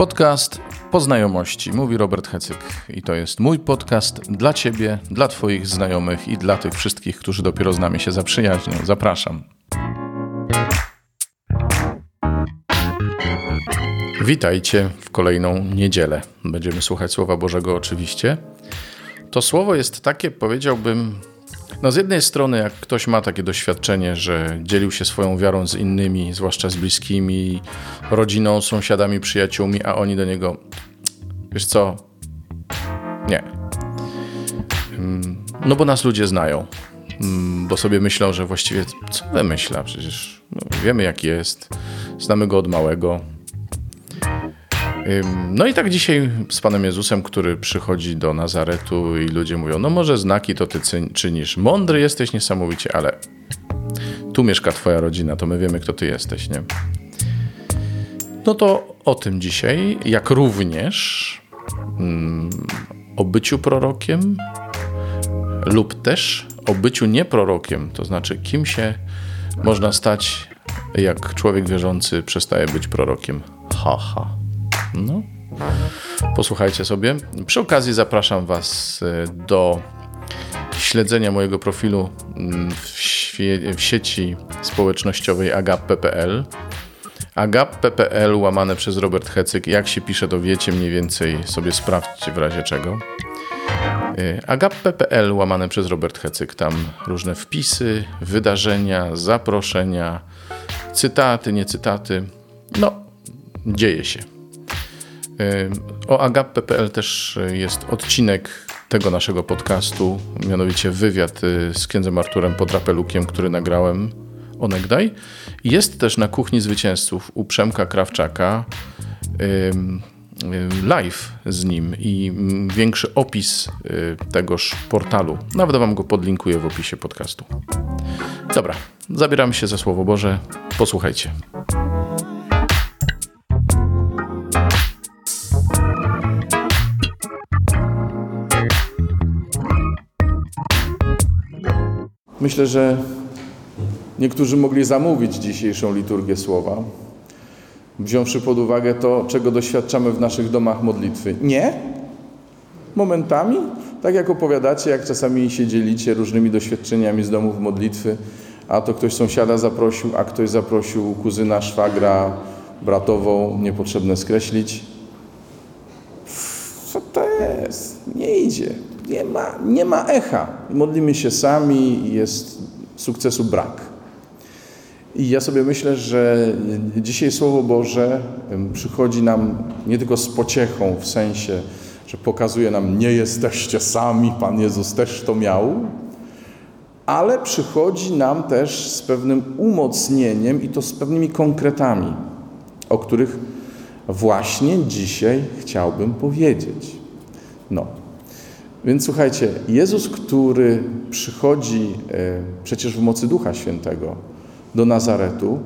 Podcast Poznajomości, mówi Robert Hecyk. I to jest mój podcast dla Ciebie, dla Twoich znajomych i dla tych wszystkich, którzy dopiero z nami się zaprzyjaźnią. Zapraszam. Witajcie w kolejną niedzielę. Będziemy słuchać Słowa Bożego oczywiście. To słowo jest takie, powiedziałbym, no z jednej strony, jak ktoś ma takie doświadczenie, że dzielił się swoją wiarą z innymi, zwłaszcza z bliskimi, rodziną, sąsiadami, przyjaciółmi, a oni do niego, wiesz co, nie. Mm, no bo nas ludzie znają, mm, bo sobie myślą, że właściwie co wymyśla, przecież no, wiemy jak jest, znamy go od małego, no i tak dzisiaj z Panem Jezusem, który przychodzi do Nazaretu i ludzie mówią, no może znaki to ty czynisz, mądry jesteś niesamowicie, ale tu mieszka twoja rodzina, to my wiemy, kto ty jesteś, nie? No to o tym dzisiaj, jak również mm, o byciu prorokiem lub też o byciu nieprorokiem, to znaczy kim się można stać, jak człowiek wierzący przestaje być prorokiem. Ha, ha. No. Posłuchajcie sobie. Przy okazji zapraszam Was e, do śledzenia mojego profilu mm, w, w sieci społecznościowej agap.pl. agap.pl łamane przez Robert Hecyk. Jak się pisze, to wiecie mniej więcej, sobie sprawdźcie w razie czego. E, agap.pl łamane przez Robert Hecyk. Tam różne wpisy, wydarzenia, zaproszenia, cytaty, niecytaty. No, dzieje się. O agape.pl też jest odcinek tego naszego podcastu, mianowicie wywiad y, z księdzem Arturem Podrapelukiem, który nagrałem onegdaj. Jest też na Kuchni Zwycięzców u Przemka Krawczaka live z nim i większy opis y, tegoż portalu. Nawet wam go podlinkuję w opisie podcastu. Dobra, zabieramy się za Słowo Boże. Posłuchajcie. Myślę, że niektórzy mogli zamówić dzisiejszą liturgię słowa, wziąwszy pod uwagę to, czego doświadczamy w naszych domach modlitwy. Nie? Momentami? Tak jak opowiadacie, jak czasami się dzielicie różnymi doświadczeniami z domów modlitwy, a to ktoś sąsiada zaprosił, a ktoś zaprosił kuzyna, szwagra, bratową, niepotrzebne skreślić. Co to jest? Nie idzie nie ma, nie ma echa. Modlimy się sami jest sukcesu brak. I ja sobie myślę, że dzisiaj Słowo Boże przychodzi nam nie tylko z pociechą, w sensie, że pokazuje nam, nie jesteście sami, Pan Jezus też to miał, ale przychodzi nam też z pewnym umocnieniem i to z pewnymi konkretami, o których właśnie dzisiaj chciałbym powiedzieć. No, więc słuchajcie, Jezus, który przychodzi e, przecież w mocy Ducha Świętego do Nazaretu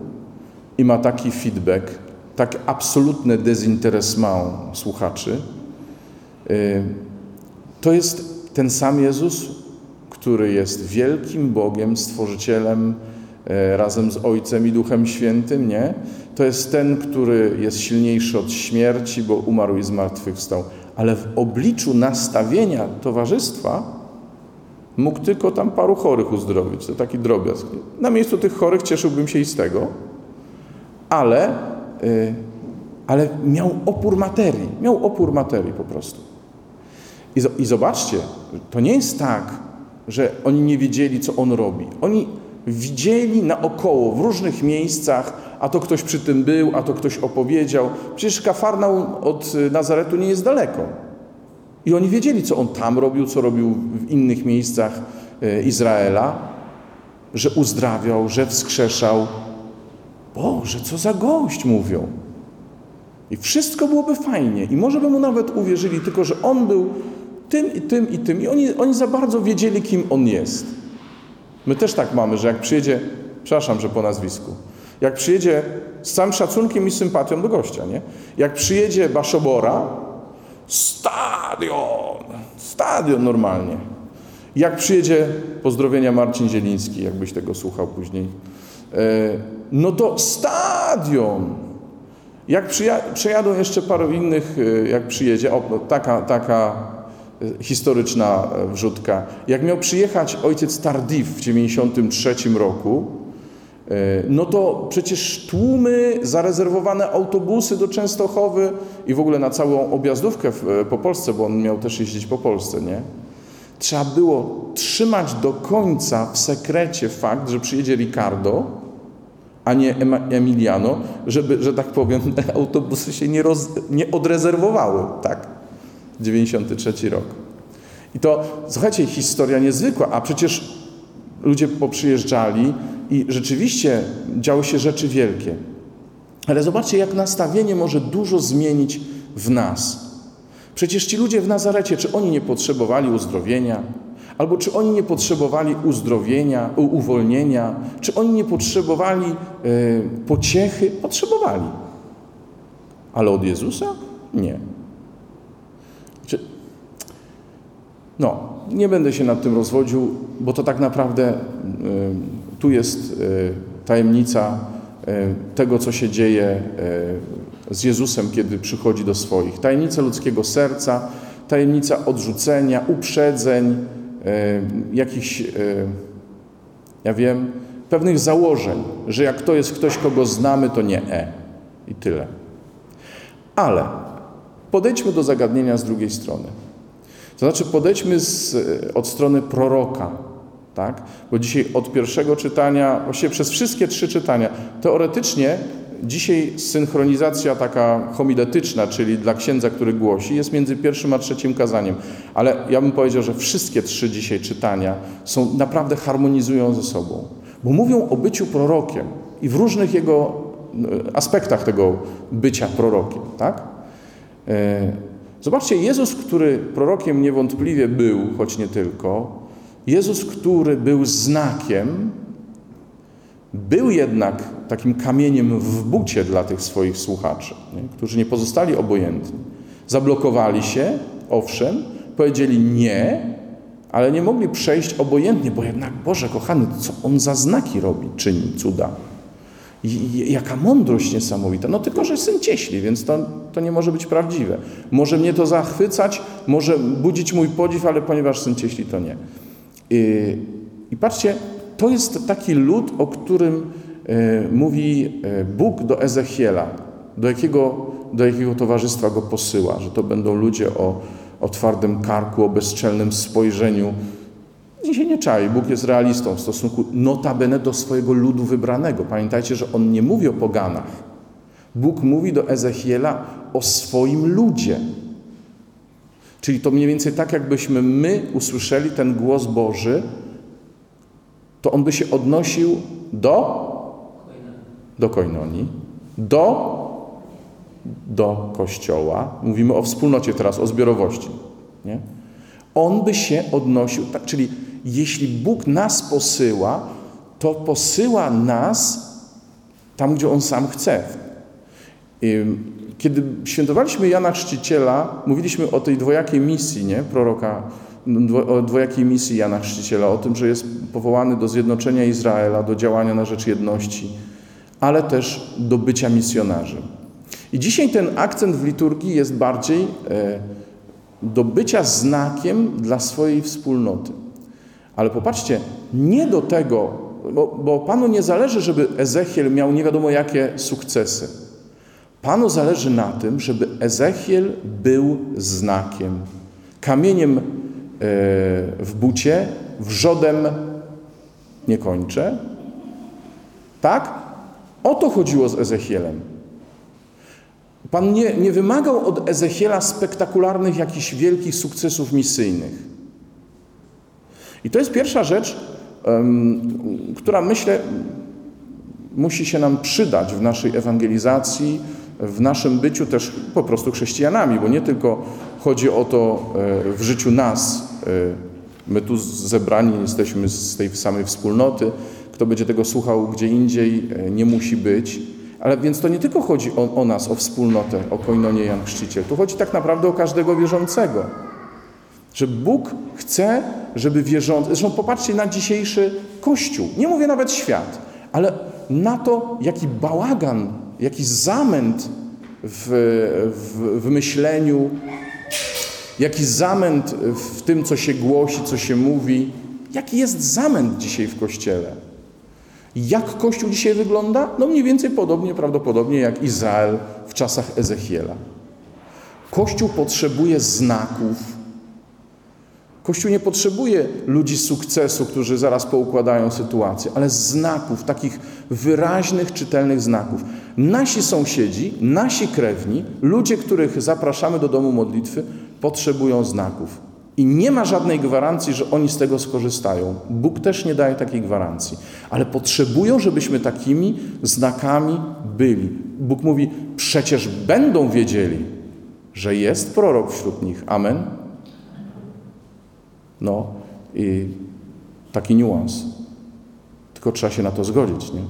i ma taki feedback, tak absolutne dezinteresment słuchaczy, e, to jest ten sam Jezus, który jest wielkim Bogiem, Stworzycielem e, razem z Ojcem i Duchem Świętym, nie? To jest ten, który jest silniejszy od śmierci, bo umarł i zmartwychwstał ale w obliczu nastawienia towarzystwa mógł tylko tam paru chorych uzdrowić. To taki drobiazg. Na miejscu tych chorych cieszyłbym się i z tego, ale, yy, ale miał opór materii. Miał opór materii po prostu. I, I zobaczcie, to nie jest tak, że oni nie wiedzieli, co on robi. Oni widzieli naokoło, w różnych miejscach, a to ktoś przy tym był, a to ktoś opowiedział. Przecież Kafarnaum od Nazaretu nie jest daleko. I oni wiedzieli, co on tam robił, co robił w innych miejscach e, Izraela, że uzdrawiał, że wskrzeszał. Boże, co za gość, mówią. I wszystko byłoby fajnie. I może by mu nawet uwierzyli, tylko że on był tym i tym i tym. I oni, oni za bardzo wiedzieli, kim on jest. My też tak mamy, że jak przyjedzie, przepraszam, że po nazwisku, jak przyjedzie z całym szacunkiem i sympatią do gościa, nie? Jak przyjedzie Baszobora, stadion, stadion normalnie. Jak przyjedzie, pozdrowienia Marcin Zieliński, jakbyś tego słuchał później, e, no to stadion. Jak przejadą jeszcze paru innych, y, jak przyjedzie, o, taka, taka historyczna e, wrzutka. Jak miał przyjechać ojciec Tardif w 93 roku, e, no to przecież tłumy, zarezerwowane autobusy do Częstochowy i w ogóle na całą objazdówkę po Polsce, bo on miał też jeździć po Polsce, nie? Trzeba było trzymać do końca w sekrecie fakt, że przyjedzie Ricardo, a nie Emiliano, żeby, że tak powiem, autobusy się nie, roz, nie odrezerwowały, tak? 93 rok. I to, słuchajcie, historia niezwykła, a przecież ludzie poprzyjeżdżali i rzeczywiście działy się rzeczy wielkie. Ale zobaczcie, jak nastawienie może dużo zmienić w nas. Przecież ci ludzie w Nazarecie, czy oni nie potrzebowali uzdrowienia? Albo czy oni nie potrzebowali uzdrowienia, uwolnienia? Czy oni nie potrzebowali e, pociechy? Potrzebowali. Ale od Jezusa? Nie. No, nie będę się nad tym rozwodził, bo to tak naprawdę y, tu jest y, tajemnica y, tego, co się dzieje z Jezusem, kiedy przychodzi do swoich. Tajemnica ludzkiego serca, tajemnica odrzucenia, uprzedzeń, jakichś, ja wiem, pewnych założeń, że jak to jest ktoś, kogo znamy, to nie e. I tyle. Ale podejdźmy do zagadnienia z drugiej strony. To znaczy, podejdźmy z, od strony proroka, tak? Bo dzisiaj od pierwszego czytania, właściwie przez wszystkie trzy czytania, teoretycznie dzisiaj synchronizacja taka homiletyczna, czyli dla księdza, który głosi, jest między pierwszym a trzecim kazaniem. Ale ja bym powiedział, że wszystkie trzy dzisiaj czytania są naprawdę harmonizują ze sobą, bo mówią o byciu prorokiem i w różnych jego e, aspektach tego bycia prorokiem, tak? Zobaczcie, Jezus, który prorokiem niewątpliwie był, choć nie tylko, Jezus, który był znakiem, był jednak takim kamieniem w bucie dla tych swoich słuchaczy, nie? którzy nie pozostali obojętni. Zablokowali się, owszem, powiedzieli nie, ale nie mogli przejść obojętnie, bo jednak, Boże kochany, co On za znaki robi, czyni cuda. Jaka mądrość niesamowita. No tylko, że syn cieśli, więc to, to nie może być prawdziwe. Może mnie to zachwycać, może budzić mój podziw, ale ponieważ syn cieśli, to nie. I, i patrzcie, to jest taki lud, o którym e, mówi e, Bóg do Ezechiela, do jakiego, do jakiego towarzystwa go posyła, że to będą ludzie o, o twardym karku, o bezczelnym spojrzeniu, i się nie czai. Bóg jest realistą w stosunku notabene do swojego ludu wybranego. Pamiętajcie, że On nie mówi o poganach. Bóg mówi do Ezechiela o swoim ludzie. Czyli to mniej więcej tak, jakbyśmy my usłyszeli ten głos Boży, to on by się odnosił do do koinonii, do do kościoła. Mówimy o wspólnocie teraz, o zbiorowości. Nie? On by się odnosił, tak, czyli jeśli Bóg nas posyła, to posyła nas tam, gdzie On sam chce. Kiedy świętowaliśmy Jana Chrzciciela, mówiliśmy o tej dwojakiej misji, nie? Proroka, o dwojakiej misji Jana Chrzciciela, o tym, że jest powołany do zjednoczenia Izraela, do działania na rzecz jedności, ale też do bycia misjonarzem. I dzisiaj ten akcent w liturgii jest bardziej e, do bycia znakiem dla swojej wspólnoty. Ale popatrzcie, nie do tego, bo, bo Panu nie zależy, żeby Ezechiel miał nie wiadomo jakie sukcesy. Panu zależy na tym, żeby Ezechiel był znakiem, kamieniem e, w bucie, wrzodem nie kończę. Tak? O to chodziło z Ezechielem. Pan nie, nie wymagał od Ezechiela spektakularnych, jakichś wielkich sukcesów misyjnych. I to jest pierwsza rzecz, która myślę musi się nam przydać w naszej ewangelizacji, w naszym byciu też po prostu chrześcijanami, bo nie tylko chodzi o to e, w życiu nas. E, my tu zebrani jesteśmy z tej samej wspólnoty. Kto będzie tego słuchał gdzie indziej, e, nie musi być. Ale więc to nie tylko chodzi o, o nas, o wspólnotę, o koinonie Jan Chrzciciel. Tu chodzi tak naprawdę o każdego wierzącego. Że Bóg chce, żeby wierzący. Zresztą popatrzcie na dzisiejszy Kościół. Nie mówię nawet świat, ale na to, jaki bałagan, jaki zamęt w, w, w myśleniu, jaki zamęt w tym, co się głosi, co się mówi. Jaki jest zamęt dzisiaj w Kościele? Jak Kościół dzisiaj wygląda? No mniej więcej podobnie, prawdopodobnie jak Izrael w czasach Ezechiela. Kościół potrzebuje znaków. Kościół nie potrzebuje ludzi sukcesu, którzy zaraz poukładają sytuację, ale znaków, takich wyraźnych, czytelnych znaków. Nasi sąsiedzi, nasi krewni, ludzie, których zapraszamy do domu modlitwy, potrzebują znaków. I nie ma żadnej gwarancji, że oni z tego skorzystają. Bóg też nie daje takiej gwarancji, ale potrzebują, żebyśmy takimi znakami byli. Bóg mówi: przecież będą wiedzieli, że jest prorok wśród nich. Amen. No i taki niuans. Tylko trzeba się na to zgodzić, nie?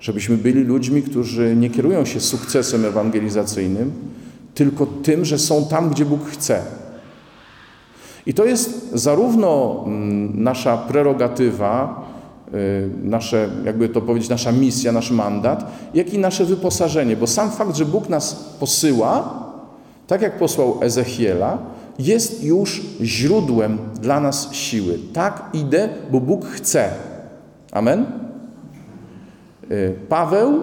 Żebyśmy byli ludźmi, którzy nie kierują się sukcesem ewangelizacyjnym, tylko tym, że są tam, gdzie Bóg chce. I to jest zarówno mm, nasza prerogatywa, y, nasze, jakby to powiedzieć, nasza misja, nasz mandat, jak i nasze wyposażenie, bo sam fakt, że Bóg nas posyła, tak jak posłał Ezechiela, jest już źródłem dla nas siły. Tak idę, bo Bóg chce. Amen? Y, Paweł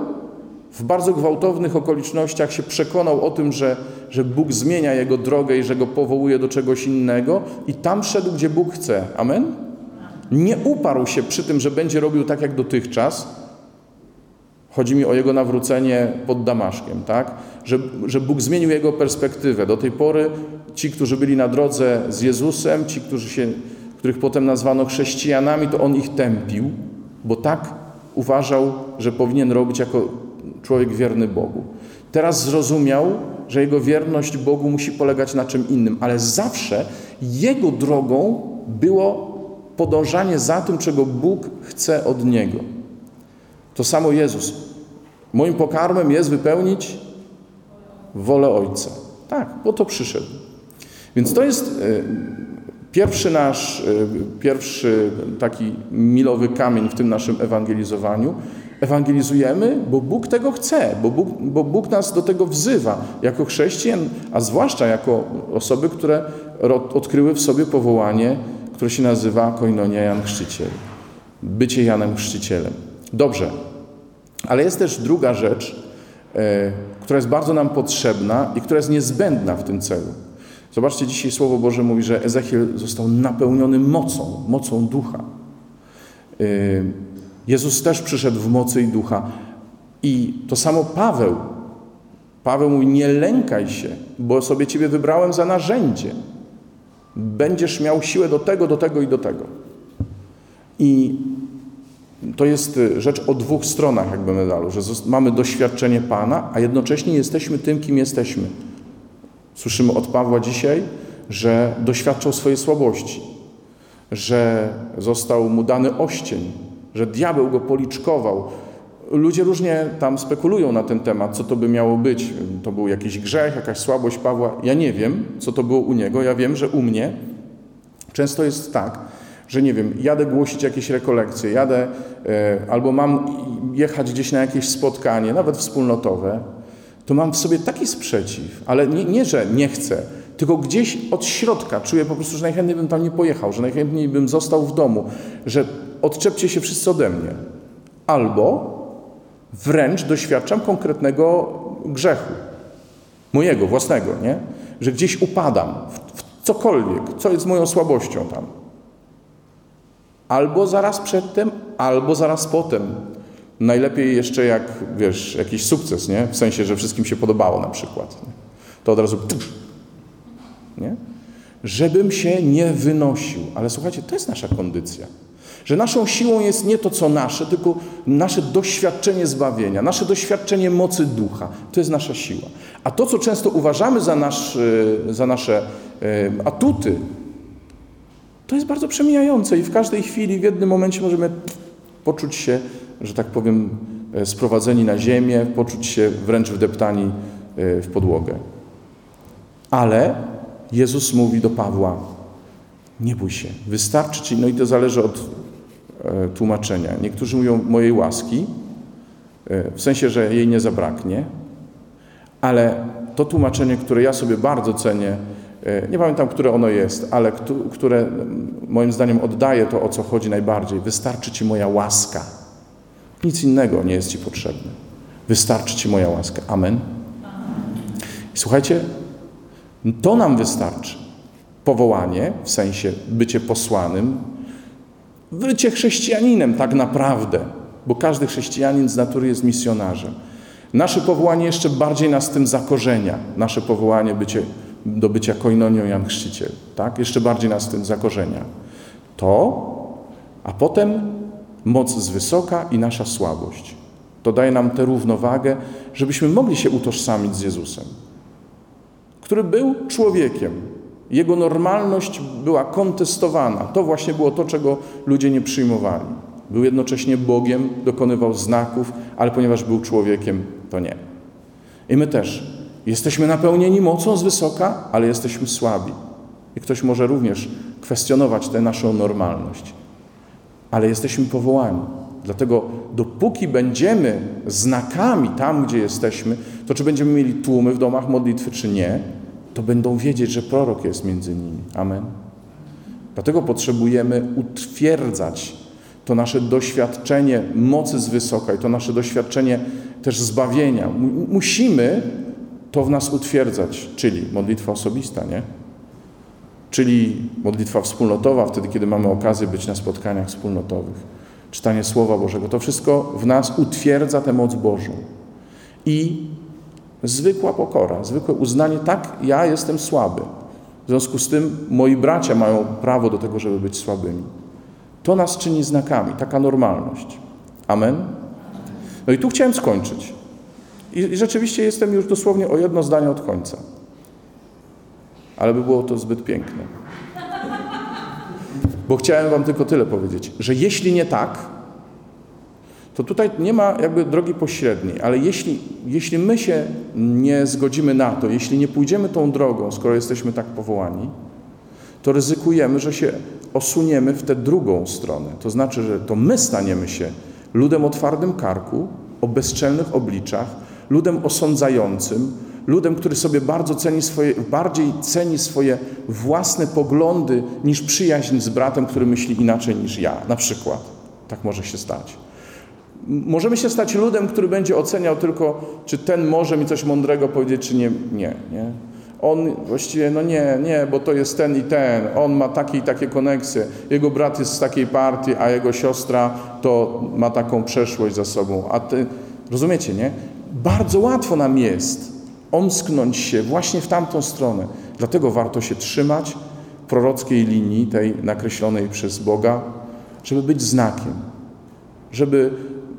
w bardzo gwałtownych okolicznościach się przekonał o tym, że, że Bóg zmienia jego drogę i że go powołuje do czegoś innego, i tam szedł, gdzie Bóg chce. Amen? Nie uparł się przy tym, że będzie robił tak jak dotychczas. Chodzi mi o jego nawrócenie pod Damaszkiem, tak? Że, że Bóg zmienił jego perspektywę. Do tej pory ci, którzy byli na drodze z Jezusem, ci, którzy się, których potem nazwano chrześcijanami, to on ich tępił, bo tak uważał, że powinien robić jako człowiek wierny Bogu. Teraz zrozumiał, że jego wierność Bogu musi polegać na czym innym, ale zawsze jego drogą było podążanie za tym, czego Bóg chce od niego. To samo Jezus. Moim pokarmem jest wypełnić wolę Ojca. Tak, bo to przyszedł. Więc to jest e, pierwszy nasz, e, pierwszy taki milowy kamień w tym naszym ewangelizowaniu, Ewangelizujemy, bo Bóg tego chce, bo Bóg, bo Bóg nas do tego wzywa jako chrześcijan, a zwłaszcza jako osoby, które odkryły w sobie powołanie, które się nazywa Koinonia Jan Chrzciciel. Bycie Janem Chrzcicielem. Dobrze, ale jest też druga rzecz, e, która jest bardzo nam potrzebna i która jest niezbędna w tym celu. Zobaczcie, dzisiaj Słowo Boże mówi, że Ezechiel został napełniony mocą, mocą ducha. E, Jezus też przyszedł w mocy i ducha. I to samo Paweł. Paweł mówi: Nie lękaj się, bo sobie Ciebie wybrałem za narzędzie. Będziesz miał siłę do tego, do tego i do tego. I to jest rzecz o dwóch stronach, jakby medalu, że mamy doświadczenie Pana, a jednocześnie jesteśmy tym, kim jesteśmy. Słyszymy od Pawła dzisiaj, że doświadczał swojej słabości, że został mu dany oścień, że diabeł go policzkował. Ludzie różnie tam spekulują na ten temat, co to by miało być. To był jakiś grzech, jakaś słabość Pawła. Ja nie wiem, co to było u niego. Ja wiem, że u mnie często jest tak, że nie wiem, jadę głosić jakieś rekolekcje, jadę e, albo mam jechać gdzieś na jakieś spotkanie, nawet wspólnotowe, to mam w sobie taki sprzeciw, ale nie, nie, że nie chcę, tylko gdzieś od środka czuję po prostu, że najchętniej bym tam nie pojechał, że najchętniej bym został w domu, że odczepcie się wszyscy ode mnie. Albo wręcz doświadczam konkretnego grzechu, mojego, własnego, nie? Że gdzieś upadam w, w cokolwiek, co jest moją słabością tam. Albo zaraz przedtem, albo zaraz potem. Najlepiej jeszcze jak, wiesz, jakiś sukces, nie? W sensie, że wszystkim się podobało na przykład. Nie? To od razu... Nie? Żebym się nie wynosił. Ale słuchajcie, to jest nasza kondycja. Że naszą siłą jest nie to, co nasze, tylko nasze doświadczenie zbawienia, nasze doświadczenie mocy ducha. To jest nasza siła. A to, co często uważamy za, nasz, e, za nasze e, atuty, to jest bardzo przemijające i w każdej chwili, w jednym momencie możemy poczuć się, że tak powiem, e, sprowadzeni na ziemię, poczuć się wręcz wdeptani w podłogę. Ale Jezus mówi do Pawła: Nie bój się, wystarczy ci, no i to zależy od E, tłumaczenia. Niektórzy mówią mojej łaski, e, w sensie, że jej nie zabraknie, Ale to tłumaczenie, które ja sobie bardzo cenię, e, nie pamiętam, które ono jest, ale które moim zdaniem oddaje to, o co chodzi najbardziej. Wystarczy Ci moja łaska. Nic innego nie jest Ci potrzebne. Wystarczy Ci moja łaska. Amen. I słuchajcie, to nam wystarczy. Powołanie, w sensie bycie posłanym, bycie chrześcijaninem tak naprawdę, bo każdy chrześcijanin z natury jest misjonarzem. Nasze powołanie jeszcze bardziej nas tym zakorzenia. Nasze powołanie bycie, do bycia koinonią Jan Chrzciciel. Tak? Jeszcze bardziej nas tym zakorzenia. To, a potem moc z wysoka i nasza słabość. To daje nam tę równowagę, żebyśmy mogli się utożsamić z Jezusem, który był człowiekiem. Jego normalność była kontestowana. To właśnie było to, czego ludzie nie przyjmowali. Był jednocześnie Bogiem, dokonywał znaków, ale ponieważ był człowiekiem, to nie. I my też jesteśmy napełnieni mocą z wysoka, ale jesteśmy słabi. I ktoś może również kwestionować tę naszą normalność. Ale jesteśmy powołani. Dlatego dopóki będziemy znakami tam, gdzie jesteśmy, to czy będziemy mieli tłumy w domach modlitwy, czy nie, to będą wiedzieć, że prorok jest między nimi. Amen. Dlatego potrzebujemy utwierdzać to nasze doświadczenie mocy z wysoka i to nasze doświadczenie też zbawienia. Musimy to w nas utwierdzać, czyli modlitwa osobista, nie? Czyli modlitwa wspólnotowa, wtedy, kiedy mamy okazję być na spotkaniach wspólnotowych, czytanie Słowa Bożego. To wszystko w nas utwierdza tę moc Bożą. I zwykła pokora, zwykłe uznanie, tak, ja jestem słaby. W związku z tym moi bracia mają prawo do tego, żeby być słabymi. To nas czyni znakami, taka normalność. Amen? No i tu chciałem skończyć. I rzeczywiście jestem już dosłownie o jedno zdanie od końca. Ale by było to zbyt piękne. Bo chciałem Wam tylko tyle powiedzieć, że jeśli nie tak, to tutaj nie ma jakby drogi pośredniej, ale jeśli, jeśli my się nie zgodzimy na to, jeśli nie pójdziemy tą drogą, skoro jesteśmy tak powołani, to ryzykujemy, że się osuniemy w tę drugą stronę. To znaczy, że to my staniemy się ludem o twardym karku, o bezczelnych obliczach, ludem osądzającym, ludem, który sobie bardzo ceni swoje, bardziej ceni swoje własne poglądy niż przyjaźń z bratem, który myśli inaczej niż ja. Na przykład. Tak może się stać. Możemy się stać ludem, który będzie oceniał tylko, czy ten może mi coś mądrego powiedzieć, czy nie. Nie, nie on właściwie, no nie, nie, bo to jest ten i ten, on ma takie i takie koneksje, jego brat jest z takiej partii, a jego siostra to ma taką przeszłość za sobą. A ty, rozumiecie, nie? Bardzo łatwo nam jest omsknąć się właśnie w tamtą stronę. Dlatego warto się trzymać prorockiej linii, tej nakreślonej przez Boga, żeby być znakiem, żeby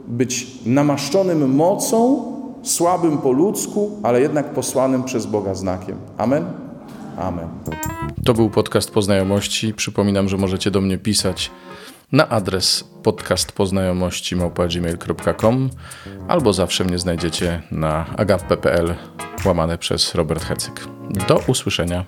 być namaszczonym mocą słabym po ludzku, ale jednak posłanym przez Boga znakiem. Amen? Amen. To był podcast Poznajomości. Przypominam, że możecie do mnie pisać na adres podcastpoznajomości.gmail.com albo zawsze mnie znajdziecie na agaw.pl łamane przez Robert Hecyk. Do usłyszenia.